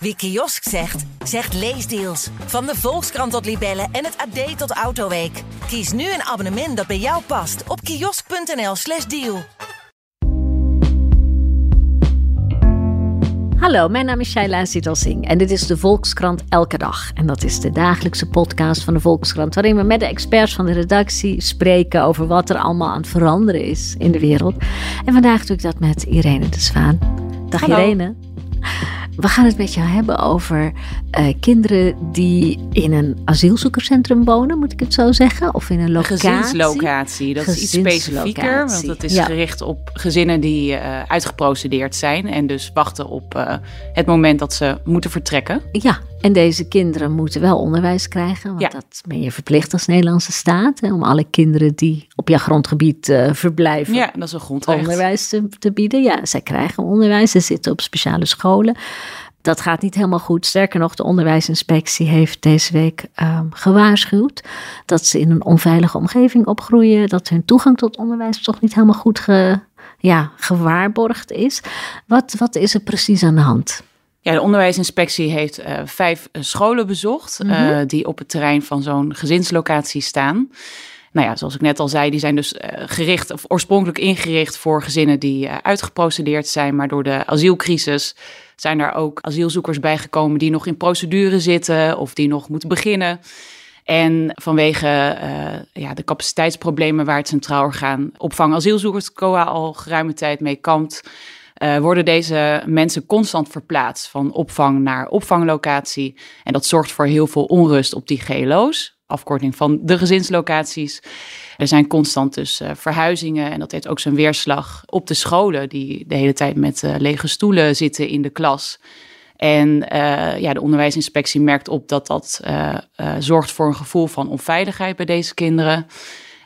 Wie kiosk zegt, zegt leesdeals. Van de Volkskrant tot Libellen en het AD tot Autoweek. Kies nu een abonnement dat bij jou past op kiosk.nl/slash deal. Hallo, mijn naam is Shaila Singh en dit is de Volkskrant Elke Dag. En dat is de dagelijkse podcast van de Volkskrant, waarin we met de experts van de redactie spreken over wat er allemaal aan het veranderen is in de wereld. En vandaag doe ik dat met Irene de Zwaan. Dag Hallo. Irene. We gaan het met jou hebben over eh, kinderen die in een asielzoekerscentrum wonen, moet ik het zo zeggen? Of in een locatie. gezinslocatie, dat is iets specifieker. Want dat is Ja. gericht op gezinnen die eh, uitgeprocedeerd zijn. En dus wachten op eh, het moment dat ze moeten vertrekken. Ja, en deze kinderen moeten wel onderwijs krijgen. Want Ja. dat ben je verplicht als Nederlandse staat. Hè, om alle kinderen die op jouw grondgebied eh, verblijven Ja, dat is een grondrecht. onderwijs te, te bieden. Ja, zij krijgen onderwijs. Ze zitten op speciale scholen. Dat gaat niet helemaal goed. Sterker nog, de onderwijsinspectie heeft deze week ehm, gewaarschuwd dat ze in een onveilige omgeving opgroeien. Dat hun toegang tot onderwijs toch niet helemaal goed ge, ja, gewaarborgd is. Wat, wat is er precies aan de hand? Ja, de onderwijsinspectie heeft eh, vijf eh, scholen bezocht Mhm. eh, die op het terrein van zo'n gezinslocatie staan. Nou ja, zoals ik net al zei, die zijn dus gericht of oorspronkelijk ingericht voor gezinnen die uitgeprocedeerd zijn. Maar door de asielcrisis zijn er ook asielzoekers bijgekomen die nog in procedure zitten of die nog moeten beginnen. En vanwege ja, de capaciteitsproblemen waar het Centraal Orgaan Opvang Asielzoekers COA al geruime tijd mee kampt, eh, worden deze mensen constant verplaatst van opvang naar opvanglocatie. En dat zorgt voor heel veel onrust op die GLO's, afkorting van de gezinslocaties. Er zijn constant dus eh, verhuizingen en dat heeft ook zijn weerslag op de scholen die de hele tijd met eh, lege stoelen zitten in de klas. En ja, de onderwijsinspectie merkt op dat dat zorgt voor een gevoel van onveiligheid bij deze kinderen.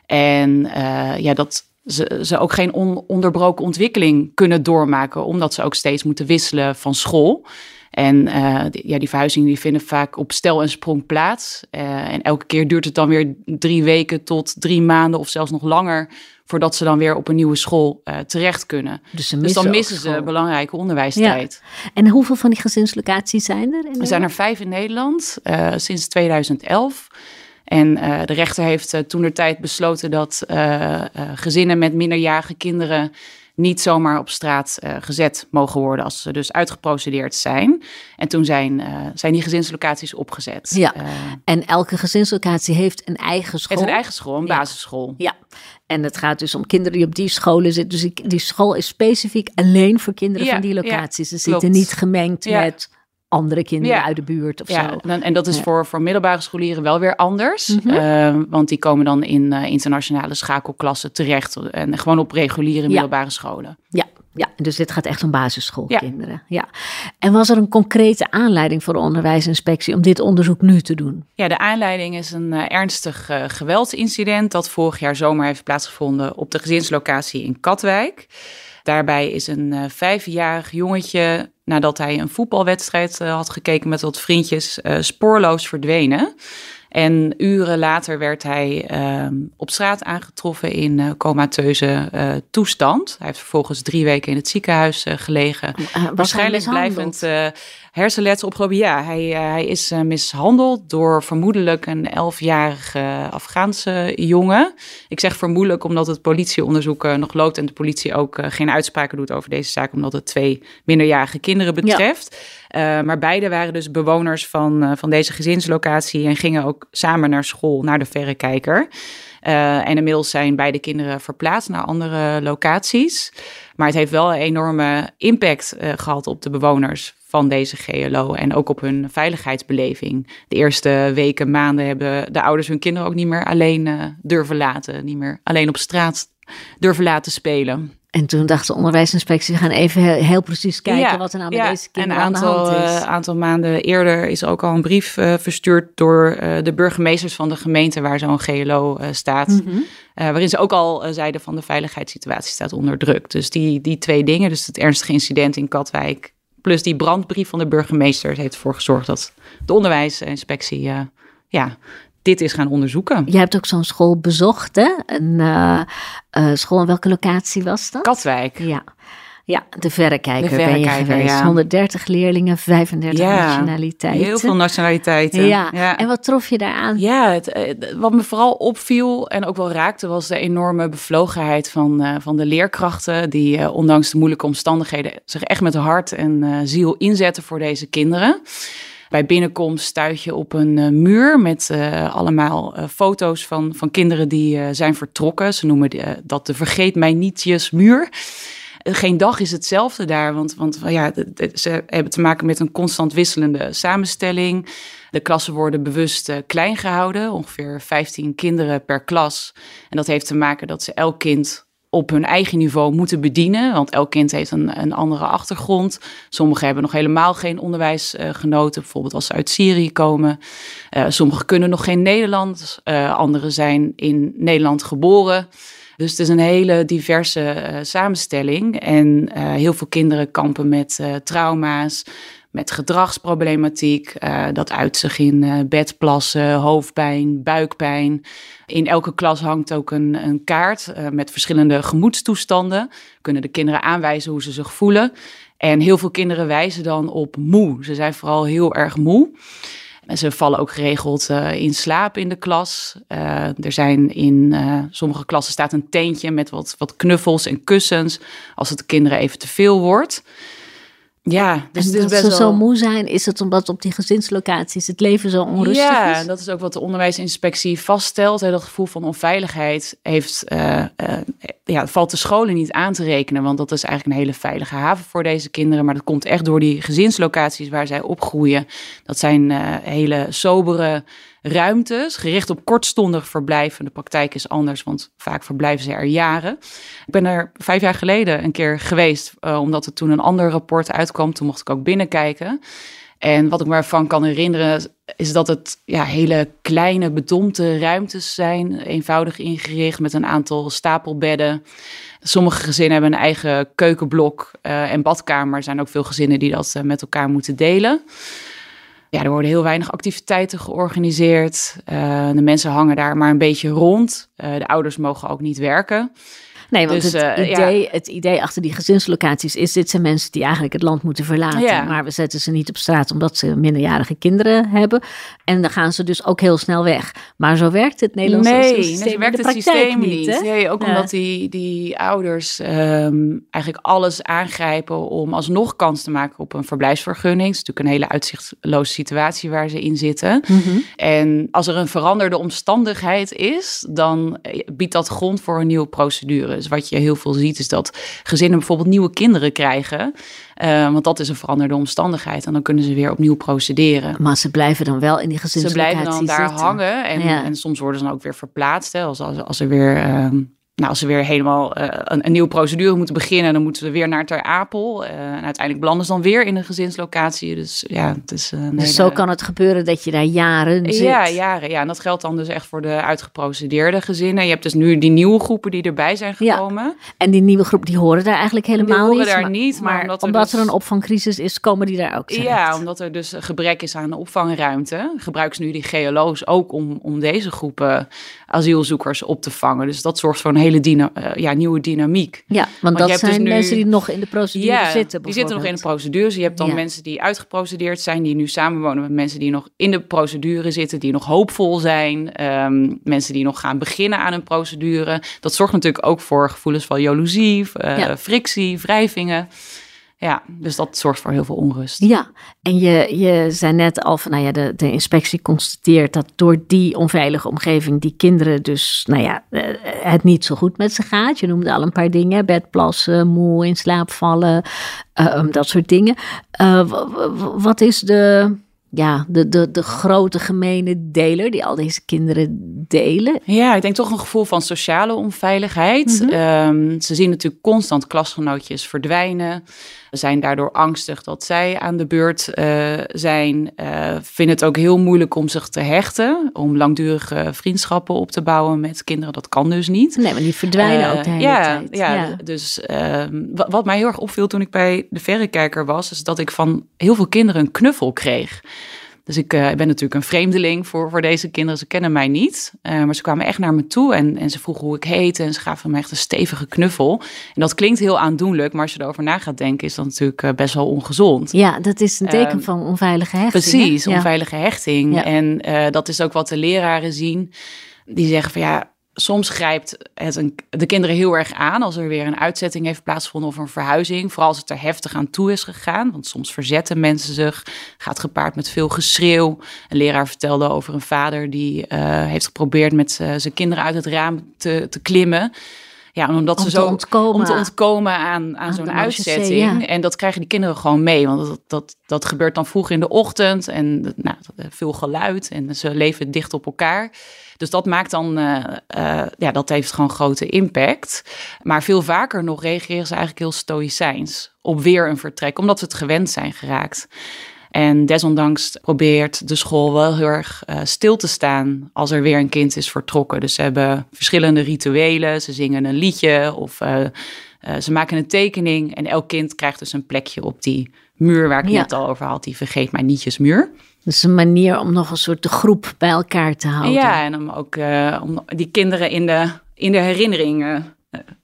En ja, dat ze, ze ook geen ononderbroken ontwikkeling kunnen doormaken, omdat ze ook steeds moeten wisselen van school. En eh, die, ja, die verhuizingen die vinden vaak op stel en sprong plaats. Eh, en elke keer duurt het dan weer drie weken tot drie maanden of zelfs nog langer voordat ze dan weer op een nieuwe school eh, terecht kunnen. Dus, ze Dus dan missen ze belangrijke onderwijstijd. En hoeveel van die gezinslocaties zijn er? Er zijn er vijf in Nederland sinds 2011. En eh, de rechter heeft uh, toen de tijd besloten dat uh, gezinnen met minderjarige kinderen niet zomaar op straat gezet mogen worden als ze dus uitgeprocedeerd zijn. En toen zijn, zijn die gezinslocaties opgezet. Ja, en elke gezinslocatie heeft een eigen school. Het een eigen school, een ja. basisschool. Ja, en het gaat dus om kinderen die op die scholen zitten. Dus die, die school is specifiek alleen voor kinderen Ja, van die locaties. Ze zitten niet gemengd met andere kinderen Ja. uit de buurt of Ja, zo. en dat is Ja. voor, voor middelbare scholieren wel weer anders. Mhm. Eh, want die komen dan in eh, internationale schakelklassen terecht. En gewoon op reguliere middelbare scholen. Ja, ja, dus dit gaat echt om basisschoolkinderen. Ja. En was er een concrete aanleiding voor de onderwijsinspectie om dit onderzoek nu te doen? Ja, de aanleiding is een eh, ernstig eh, geweldsincident dat vorig jaar zomer heeft plaatsgevonden op de gezinslocatie in Katwijk. Daarbij is een eh, vijfjarig jongetje, nadat hij een voetbalwedstrijd eh, had gekeken met wat vriendjes, eh, spoorloos verdwenen. En uren later werd hij ehm, op straat aangetroffen in eh, comateuze toestand. Hij heeft vervolgens drie weken in het ziekenhuis gelegen. Uh, Waarschijnlijk blijvend hersenletsel opgelopen. Ja, hij, eh, hij is eh, mishandeld door vermoedelijk een elfjarige Afghaanse jongen. Ik zeg vermoedelijk omdat het politieonderzoek eh, nog loopt en de politie ook geen uitspraken doet over deze zaak, omdat het twee minderjarige kinderen betreft. Maar beide waren dus bewoners van, van deze gezinslocatie en gingen ook samen naar school, naar de Verrekijker. Eh, en inmiddels zijn beide kinderen verplaatst naar andere locaties. Maar het heeft wel een enorme impact eh, gehad op de bewoners van deze GLO en ook op hun veiligheidsbeleving. De eerste weken, maanden hebben de ouders hun kinderen ook niet meer alleen eh, durven laten, niet meer alleen op straat durven laten spelen. En toen dacht de onderwijsinspectie, we gaan even heel, heel precies kijken Ja, wat er nou met ja, deze en kinderen een aan aantal, de hand is. eh, aantal maanden eerder is ook al een brief eh, verstuurd door de burgemeesters van de gemeente waar zo'n GLO staat. Mhm. Waarin ze ook al zeiden van de veiligheidssituatie staat onder druk. Dus die, die twee dingen, dus het ernstige incident in Katwijk... plus die brandbrief van de burgemeester... heeft ervoor gezorgd dat de onderwijsinspectie eh, ja, dit is gaan onderzoeken. Je hebt ook zo'n school bezocht, hè? Een eh, eh, school, in welke locatie was dat? Katwijk. Ja. Ja, de verrekijker, De ben je geweest. ja. 130 leerlingen, 35 nationaliteiten. Heel veel nationaliteiten. Ja. en wat trof je daaraan? Ja, het, eh, wat me vooral opviel en ook wel raakte, was de enorme bevlogenheid van, eh, van de leerkrachten. Die eh, ondanks de moeilijke omstandigheden zich echt met hart en ziel inzetten voor deze kinderen. Bij binnenkomst stuit je op een muur met allemaal foto's van, van kinderen die zijn vertrokken. Ze noemen dat de vergeet mij nietjes muur. Geen dag is hetzelfde daar, want, want ja, ze hebben te maken met een constant wisselende samenstelling. De klassen worden bewust eh, klein gehouden, ongeveer 15 kinderen per klas. En dat heeft te maken dat ze elk kind op hun eigen niveau moeten bedienen. Want elk kind heeft een, een andere achtergrond. Sommigen hebben nog helemaal geen onderwijs eh, genoten, bijvoorbeeld als ze uit Syrië komen. Eh, sommigen kunnen nog geen Nederlands. Eh, anderen zijn in Nederland geboren. Dus het is een hele diverse samenstelling. En heel veel kinderen kampen met trauma's, met gedragsproblematiek. Eh, dat uit zich in eh, bedplassen, hoofdpijn, buikpijn. In elke klas hangt ook een, een kaart eh, met verschillende gemoedstoestanden. Kunnen de kinderen aanwijzen hoe ze zich voelen. En heel veel kinderen wijzen dan op moe. Ze zijn vooral heel erg moe. En ze vallen ook geregeld in slaap in de klas. Er zijn in sommige klassen staat een tentje met wat, wat knuffels en kussens. Als het de kinderen even te veel wordt. Ja, dus en het is dat best ze wel... zo moe zijn, is het omdat op die gezinslocaties het leven zo onrustig ja, is? dat is ook wat de onderwijsinspectie vaststelt. Hè, dat gevoel van onveiligheid heeft, eh, eh, ja, valt de scholen niet aan te rekenen. Want dat is eigenlijk een hele veilige haven voor deze kinderen. Maar dat komt echt door die gezinslocaties waar zij opgroeien. Dat zijn eh, hele sobere ruimtes, gericht op kortstondig verblijf. En de praktijk is anders, want vaak verblijven ze er jaren. Ik ben er vijf jaar geleden een keer geweest, eh, omdat er toen een ander rapport uitkwam. Toen mocht ik ook binnenkijken. En wat ik me ervan kan herinneren, is dat het ja, hele kleine, bedompte ruimtes zijn. Eenvoudig ingericht met een aantal stapelbedden. Sommige gezinnen hebben een eigen keukenblok eh, en badkamer. Er zijn ook veel gezinnen die dat eh, met elkaar moeten delen. Ja, er worden heel weinig activiteiten georganiseerd. Eh, de mensen hangen daar maar een beetje rond. Eh, de ouders mogen ook niet werken. Nee, want Dus, het, eh, idee, het idee achter die gezinslocaties is: dit zijn mensen die eigenlijk het land moeten verlaten. Ja. Maar we zetten ze niet op straat omdat ze minderjarige kinderen hebben. En dan gaan ze dus ook heel snel weg. Maar zo werkt het Nederlandse nee, asielsysteem nee, zo werkt de het systeem niet. Nee, ook Ja. omdat die, die ouders ehm, eigenlijk alles aangrijpen om alsnog kans te maken op een verblijfsvergunning. Het is natuurlijk een hele uitzichtloze situatie waar ze in zitten. Mhm. En als er een veranderde omstandigheid is, dan eh, biedt dat grond voor een nieuwe procedure. Dus wat je heel veel ziet, is dat gezinnen bijvoorbeeld nieuwe kinderen krijgen. Eh, want dat is een veranderde omstandigheid. En dan kunnen ze weer opnieuw procederen. Maar ze blijven dan wel in die Ze gezinslocaties blijven dan daar zitten. hangen en, Ja. en soms worden ze dan ook weer verplaatst. Hè, als, als, als er weer, ehm, nou, als ze weer helemaal eh, een, een nieuwe procedure moeten beginnen, dan moeten we weer naar Ter Apel. Eh, en uiteindelijk belanden ze dan weer in een gezinslocatie. Dus ja, het is een Dus hele- zo kan het gebeuren dat je daar jaren zit. Ja, jaren. Ja, en dat geldt dan dus echt voor de uitgeprocedeerde gezinnen. Je hebt dus nu die nieuwe groepen die erbij zijn Ja. gekomen. En die nieuwe groep, die horen daar eigenlijk helemaal horen niet. daar niet, maar omdat er dus- een opvangcrisis is, komen die daar ook terecht. Ja, omdat er dus gebrek is aan opvangruimte. Gebruiken ze nu die GLO's ook om, om deze groepen asielzoekers op te vangen. Dus dat zorgt voor een hele dyna- eh, ja, nieuwe dynamiek. Ja, want, dat hebt dus zijn nu- mensen die nog in de procedure zitten. die zitten nog in de procedure. Dus je hebt dan Ja. mensen die uitgeprocedeerd zijn, die nu samenwonen met mensen die nog in de procedure zitten, die nog hoopvol zijn. Ehm, mensen die nog gaan beginnen aan een procedure. Dat zorgt natuurlijk ook voor gevoelens van jaloezie, eh, Ja. frictie, wrijvingen. Ja, dus dat zorgt voor heel veel onrust. Ja, en je, je zei net al van, nou ja, de, de inspectie constateert dat door die onveilige omgeving die kinderen dus, nou ja, eh, het niet zo goed met ze gaat. Je noemde al een paar dingen, bedplassen, moe, in slaap vallen, eh, dat soort dingen. Eh, wat is de, ja, de, de, de grote gemene deler die al deze kinderen delen? Ja, ik denk toch een gevoel van sociale onveiligheid. Mhm. Ehm, ze zien natuurlijk constant klasgenootjes verdwijnen. Zijn daardoor angstig dat zij aan de beurt eh, zijn. Eh, vinden het ook heel moeilijk om zich te hechten. Om langdurige vriendschappen op te bouwen met kinderen. Dat kan dus niet. Nee, maar die verdwijnen Eh, ook de hele ja, tijd. Ja, dus ehm, wat, wat mij heel erg opviel toen ik bij de verrekijker was, is dat ik van heel veel kinderen een knuffel kreeg. Dus ik ben natuurlijk een vreemdeling voor, voor deze kinderen. Ze kennen mij niet. maar ze kwamen echt naar me toe en, en ze vroegen hoe ik heette. En ze gaven me echt een stevige knuffel. En dat klinkt heel aandoenlijk. Maar als je erover na gaat denken, is dat natuurlijk best wel ongezond. Ja, dat is een teken ehm, van onveilige hechting. Precies, onveilige hechting. En dat is ook wat de leraren zien. Die zeggen van ja, soms grijpt het een, de kinderen heel erg aan als er weer een uitzetting heeft plaatsgevonden of een verhuizing. Vooral als het er heftig aan toe is gegaan. Want soms verzetten mensen zich. Gaat gepaard met veel geschreeuw. Een leraar vertelde over een vader die uh, heeft geprobeerd met zijn kinderen uit het raam te, te klimmen. Ja, omdat om ze zo ontkomen. om te ontkomen aan, aan, zo'n uitzetting. En dat krijgen die kinderen gewoon mee. Want dat, dat, dat gebeurt dan vroeg in de ochtend. En nou, veel geluid. En ze leven dicht op elkaar. Dus dat maakt dan, uh, uh, ja, dat heeft gewoon grote impact. Maar veel vaker nog reageren ze eigenlijk heel stoïcijns op weer een vertrek, omdat ze het gewend zijn geraakt. En desondanks probeert de school wel heel erg uh, stil te staan als er weer een kind is vertrokken. Dus ze hebben verschillende rituelen, ze zingen een liedje of ze maken een tekening. En elk kind krijgt dus een plekje op die muur waar ik ja. net al over had, die vergeet mij nietjes muur. Dus een manier om nog een soort de groep bij elkaar te houden. Ja, en om ook om die kinderen in de, in de herinneringen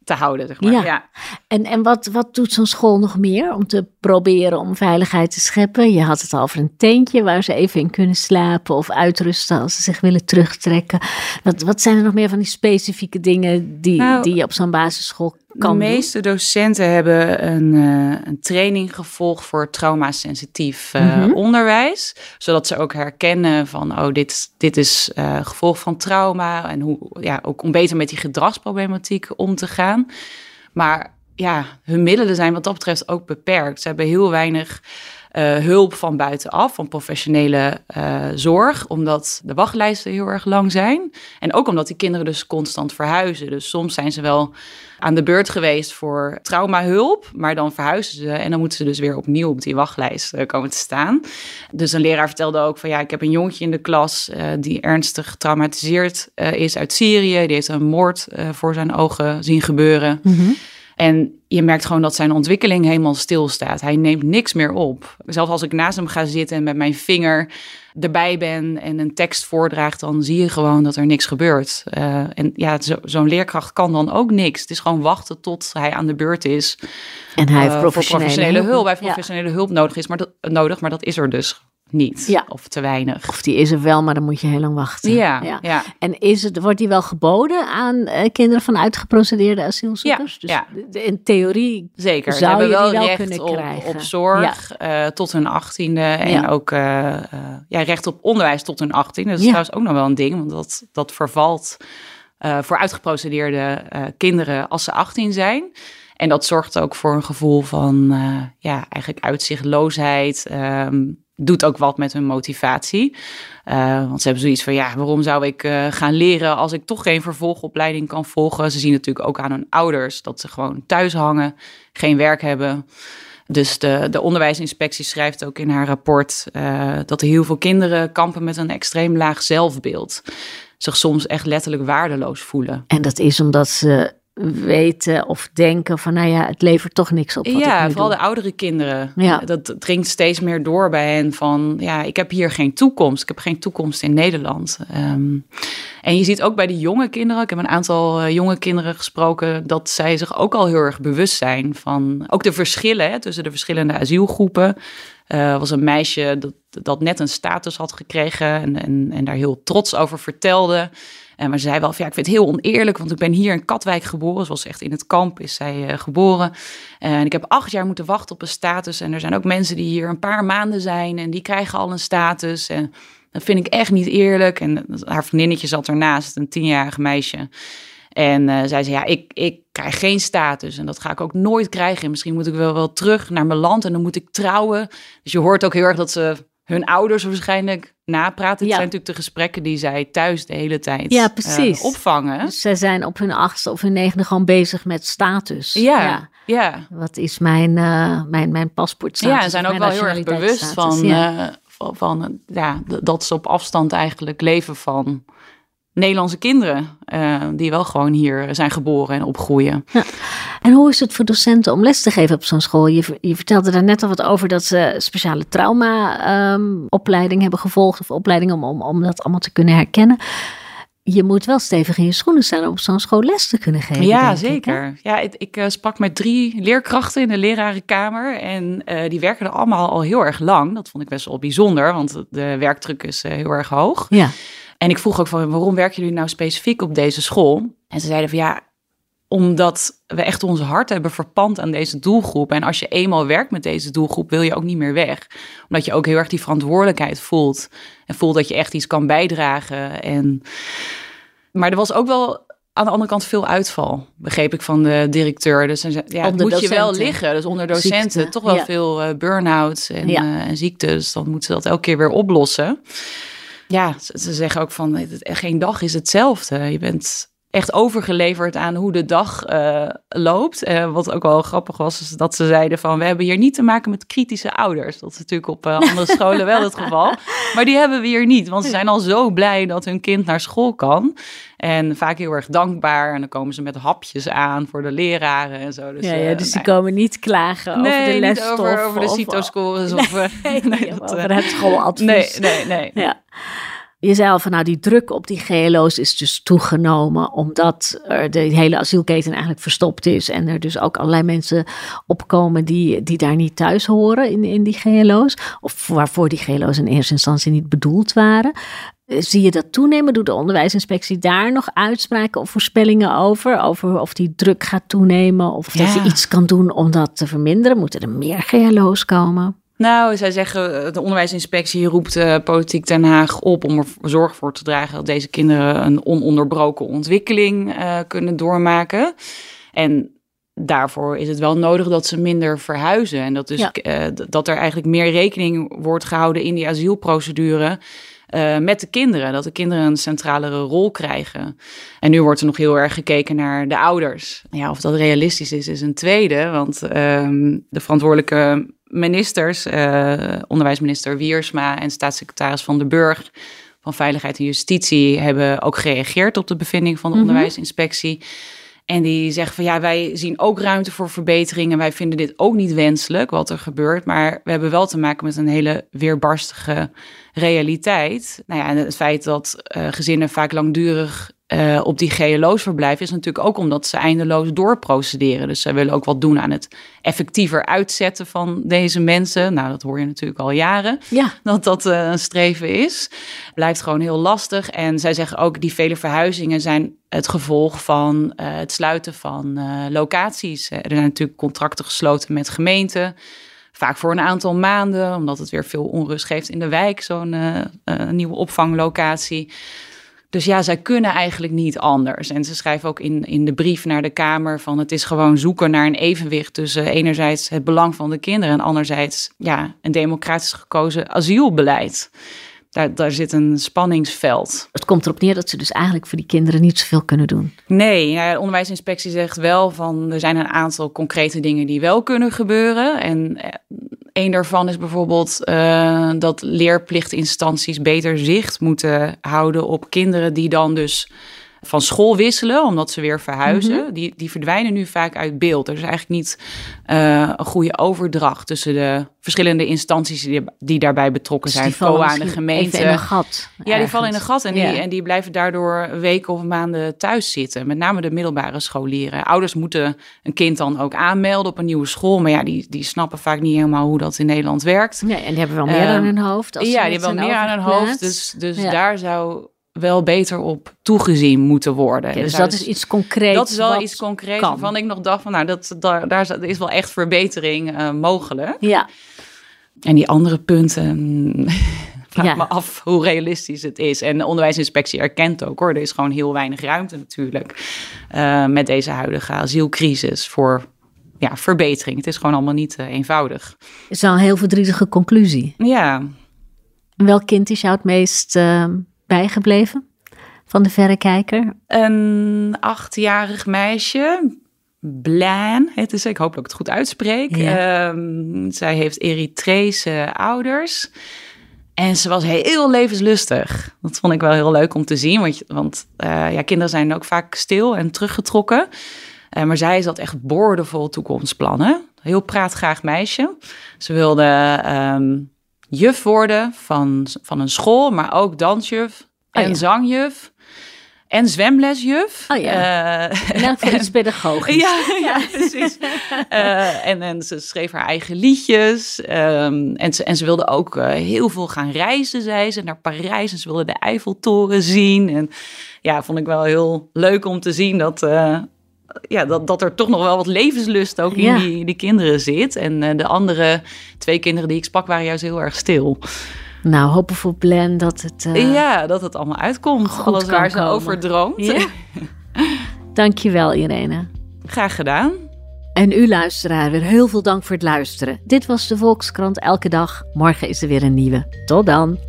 te houden. Zeg maar. ja. En, en wat, wat doet zo'n school nog meer om te proberen om veiligheid te scheppen? Je had het al over een tentje waar ze even in kunnen slapen of uitrusten als ze zich willen terugtrekken. Wat, wat zijn er nog meer van die specifieke dingen die, nou, die je op zo'n basisschool kan De meeste docenten hebben een, uh, een training gevolgd voor traumasensitief uh, mm -hmm. onderwijs. Zodat ze ook herkennen van, oh, dit, dit is uh, gevolg van trauma. En hoe, ja, ook om beter met die gedragsproblematiek om te gaan. Maar ja, hun middelen zijn wat dat betreft ook beperkt. Ze hebben heel weinig uh, hulp van buitenaf, van professionele uh, zorg, omdat de wachtlijsten heel erg lang zijn. En ook omdat die kinderen dus constant verhuizen. Dus soms zijn ze wel aan de beurt geweest voor traumahulp, maar dan verhuizen ze en dan moeten ze dus weer opnieuw op die wachtlijst uh, komen te staan. Dus een leraar vertelde ook van ja, ik heb een jongetje in de klas die ernstig getraumatiseerd is uit Syrië. Die heeft een moord voor zijn ogen zien gebeuren. -hmm. En je merkt gewoon dat zijn ontwikkeling helemaal stilstaat. Hij neemt niks meer op. Zelfs als ik naast hem ga zitten en met mijn vinger erbij ben en een tekst voordraagt, dan zie je gewoon dat er niks gebeurt. Uh, en ja, zo'n zo leerkracht kan dan ook niks. Het is gewoon wachten tot hij aan de beurt is. En hij heeft uh, professionele, hulp. Hij heeft professionele ja. hulp nodig, is, maar dat, nodig, maar dat is er dus niet. Ja. Of te weinig. Of die is er wel, maar dan moet je heel lang wachten. Ja. ja. En is het, wordt die wel geboden aan uh, kinderen van uitgeprocedeerde asielzoekers? Ja. Dus in theorie Zeker. zou Ze je wel die wel recht kunnen op, krijgen. op zorg uh, tot hun achttiende. En Ja. ook uh, ja, recht op onderwijs tot hun achttiende. Dat is Ja. trouwens ook nog wel een ding. Want dat, dat vervalt eh, voor uitgeprocedeerde eh, kinderen als ze 18 zijn. En dat zorgt ook voor een gevoel van eh, ja, eigenlijk uitzichtloosheid. ehm, doet ook wat met hun motivatie. Eh, want ze hebben zoiets van, ja, waarom zou ik eh, gaan leren als ik toch geen vervolgopleiding kan volgen? Ze zien natuurlijk ook aan hun ouders dat ze gewoon thuis hangen, geen werk hebben. Dus de, de onderwijsinspectie schrijft ook in haar rapport eh, dat er heel veel kinderen kampen met een extreem laag zelfbeeld. Zich soms echt letterlijk waardeloos voelen. En dat is omdat ze weten of denken van, nou ja, het levert toch niks op wat ik ja, vooral doe. de oudere kinderen. Ja. Dat dringt steeds meer door bij hen van, ja, ik heb hier geen toekomst. Ik heb geen toekomst in Nederland. Ehm, en je ziet ook bij de jonge kinderen, ik heb een aantal eh, jonge kinderen gesproken, dat zij zich ook al heel erg bewust zijn van ook de verschillen hè, tussen de verschillende asielgroepen. Er was een meisje dat, dat net een status had gekregen en, en, en daar heel trots over vertelde. En maar ze zei wel ja, ik vind het heel oneerlijk, want ik ben hier in Katwijk geboren. Zoals echt in het kamp is zij eh, geboren. En ik heb acht jaar moeten wachten op een status. En er zijn ook mensen die hier een paar maanden zijn en die krijgen al een status. En dat vind ik echt niet eerlijk. En haar vriendinnetje zat ernaast, een tienjarig meisje. En eh, zij zei, ja, ik, ik krijg geen status en dat ga ik ook nooit krijgen. En misschien moet ik wel, wel terug naar mijn land en dan moet ik trouwen. Dus je hoort ook heel erg dat ze hun ouders waarschijnlijk napraten. Het Ja. zijn natuurlijk de gesprekken die zij thuis de hele tijd Ja, eh, precies. opvangen. Dus zij zijn op hun achtste of hun negende gewoon bezig met status. ja, ja. Wat is mijn, eh mijn, mijn paspoortstatus? Ja, en zijn ook wel heel erg bewust van, Ja. Van, ja, dat ze op afstand eigenlijk leven van Nederlandse kinderen. eh, die wel gewoon hier zijn geboren en opgroeien. En hoe is het voor docenten om les te geven op zo'n school? Je, je vertelde daar net al wat over dat ze speciale trauma-opleiding ehm, hebben gevolgd. Of opleiding om, om, om dat allemaal te kunnen herkennen je moet wel stevig in je schoenen staan om zo'n school les te kunnen geven. Ja, zeker. ja, ik, ik, eh, sprak met drie leerkrachten in de lerarenkamer. En uh, die werken er allemaal al heel erg lang. Dat vond ik best wel bijzonder, want de werkdruk is uh, heel erg hoog. Ja. En ik vroeg ook van waarom werken jullie nou specifiek op deze school? En ze zeiden van ja, omdat we echt ons hart hebben verpand aan deze doelgroep. En als je eenmaal werkt met deze doelgroep, wil je ook niet meer weg. Omdat je ook heel erg die verantwoordelijkheid voelt. En voelt dat je echt iets kan bijdragen. En... Maar er was ook wel aan de andere kant veel uitval, begreep ik van de directeur. Dus ja, moet je wel liggen. Dus onder docenten toch wel veel uh, burn-outs en, ja. uh, en ziektes. Dan moeten ze dat elke keer weer oplossen. Ja, ze, zeggen ook van geen dag is hetzelfde. Je bent echt overgeleverd aan hoe de dag uh, loopt. Uh, wat ook wel grappig was, is dat ze zeiden van... we hebben hier niet te maken met kritische ouders. Dat is natuurlijk op uh, andere scholen wel het geval. Maar die hebben we hier niet, want ze zijn al zo blij dat hun kind naar school kan. En vaak heel erg dankbaar. En dan komen ze met hapjes aan voor de leraren en zo. Dus, ja, ja, dus die nou komen niet klagen nee, over de lesstof. over, over de CITO-scores. Of, nee, nee, dat, over het schooladvies. Nee, nee, nee. Ja. Je zei al van nou, die druk op die GLO's is dus toegenomen omdat er de hele asielketen eigenlijk verstopt is. En er dus ook allerlei mensen opkomen die, die daar niet thuis horen in, in die GLO's. Of waarvoor die GLO's in eerste instantie niet bedoeld waren. Zie je dat toenemen? Doet de onderwijsinspectie daar nog uitspraken of voorspellingen over? Over of die druk gaat toenemen of dat je iets kan doen om dat te verminderen? Moeten er meer GLO's komen? Nou, zij zeggen, eh, de onderwijsinspectie roept uh, politiek Den Haag op om er zorg voor te dragen dat deze kinderen een ononderbroken ontwikkeling uh, kunnen doormaken. En daarvoor is het wel nodig dat ze minder verhuizen. En dat, dus, ja. dat er eigenlijk meer rekening wordt gehouden in die asielprocedure. Uh, met de kinderen. Dat de kinderen een centralere rol krijgen. En nu wordt er nog heel erg gekeken naar de ouders. Ja, of dat realistisch is, is een tweede. Want uh, de verantwoordelijke ministers, uh, onderwijsminister Wiersma en staatssecretaris Van de Burg van Veiligheid en Justitie hebben ook gereageerd op de bevinding van de mm onderwijsinspectie. En die zeggen van ja, wij zien ook ruimte voor verbeteringen. Wij vinden dit ook niet wenselijk wat er gebeurt. Maar we hebben wel te maken met een hele weerbarstige realiteit. Nou ja, en het feit dat uh, gezinnen vaak langdurig uh, op die GLO's verblijven, is natuurlijk ook omdat ze eindeloos doorprocederen. Dus zij willen ook wat doen aan het effectiever uitzetten van deze mensen. Nou, dat hoor je natuurlijk al jaren, ja. dat dat uh, een streven is. Blijft gewoon heel lastig. En zij zeggen ook, die vele verhuizingen zijn het gevolg van uh, het sluiten van locaties. Er zijn natuurlijk contracten gesloten met gemeenten. Vaak voor een aantal maanden, omdat het weer veel onrust geeft in de wijk, zo'n nieuwe opvanglocatie. Dus ja, zij kunnen eigenlijk niet anders. En ze schrijven ook in, in de brief naar de Kamer van het is gewoon zoeken naar een evenwicht tussen enerzijds het belang van de kinderen en anderzijds ja, een democratisch gekozen asielbeleid. Daar, daar zit een spanningsveld. Het komt erop neer dat ze dus eigenlijk voor die kinderen niet zoveel kunnen doen. Nee, ja, de onderwijsinspectie zegt wel van er zijn een aantal concrete dingen die wel kunnen gebeuren. En eh, een daarvan is bijvoorbeeld uh, dat leerplichtinstanties beter zicht moeten houden op kinderen die dan dus van school wisselen, omdat ze weer verhuizen. Mhm. die, die verdwijnen nu vaak uit beeld. Er is eigenlijk niet uh, een goede overdracht tussen de verschillende instanties die, die daarbij betrokken dus zijn. COA aan de gemeente. in een gat. Ja, die vallen in een gat en, die, en die blijven daardoor weken of maanden thuis zitten. Met name de middelbare scholieren. Ouders moeten een kind dan ook aanmelden op een nieuwe school. Maar ja, die, die snappen vaak niet helemaal hoe dat in Nederland werkt. Nee, en die hebben wel meer uh, aan hun hoofd. Als ja, die hebben wel meer aan hun hoofd. Dus, dus ja. daar zou wel beter op toegezien moeten worden. Dus, dus dat is iets concreets. Dat is wel iets concreets kan. waarvan ik nog dacht van nou, dat, daar, daar is wel echt verbetering uh, mogelijk. Ja. En die andere punten, vraag ja. me af hoe realistisch het is. En de onderwijsinspectie erkent ook hoor, er is gewoon heel weinig ruimte natuurlijk uh, met deze huidige asielcrisis voor ja, verbetering. Het is gewoon allemaal niet uh, eenvoudig. is wel een heel verdrietige conclusie. Ja. Welk kind is jou het meest bijgebleven van de verrekijker? Een achtjarig meisje. Blan het is. Ik hoop dat ik het goed uitspreek. Ja. Um, zij heeft Eritrese ouders. En ze was heel levenslustig. Dat vond ik wel heel leuk om te zien. Want, want uh, ja, kinderen zijn ook vaak stil en teruggetrokken. Uh, maar zij zat echt boordevol toekomstplannen. Heel praatgraag meisje. Ze wilde ehm, juf worden van, van een school, maar ook dansjuf oh, en zangjuf. En zwemlesjuf. Oh ja. Uh, elk iets pedagogisch. Ja, ja precies. uh, en, en ze schreef haar eigen liedjes. Um, en, ze, en ze wilde ook uh, heel veel gaan reizen, zei ze. Naar Parijs. En ze wilde de Eiffeltoren zien. En ja, vond ik wel heel leuk om te zien dat... ja, dat, dat er toch nog wel wat levenslust ook in die, die kinderen zit. En de andere twee kinderen die ik sprak waren juist heel erg stil. Nou, hopen voor Blen dat het... Uh, ja, dat het allemaal uitkomt. Alles waar ze over droomt. Ja. Dankjewel, Irene. Graag gedaan. En u luisteraar, weer heel veel dank voor het luisteren. Dit was de Volkskrant Elke Dag. Morgen is er weer een nieuwe. Tot dan.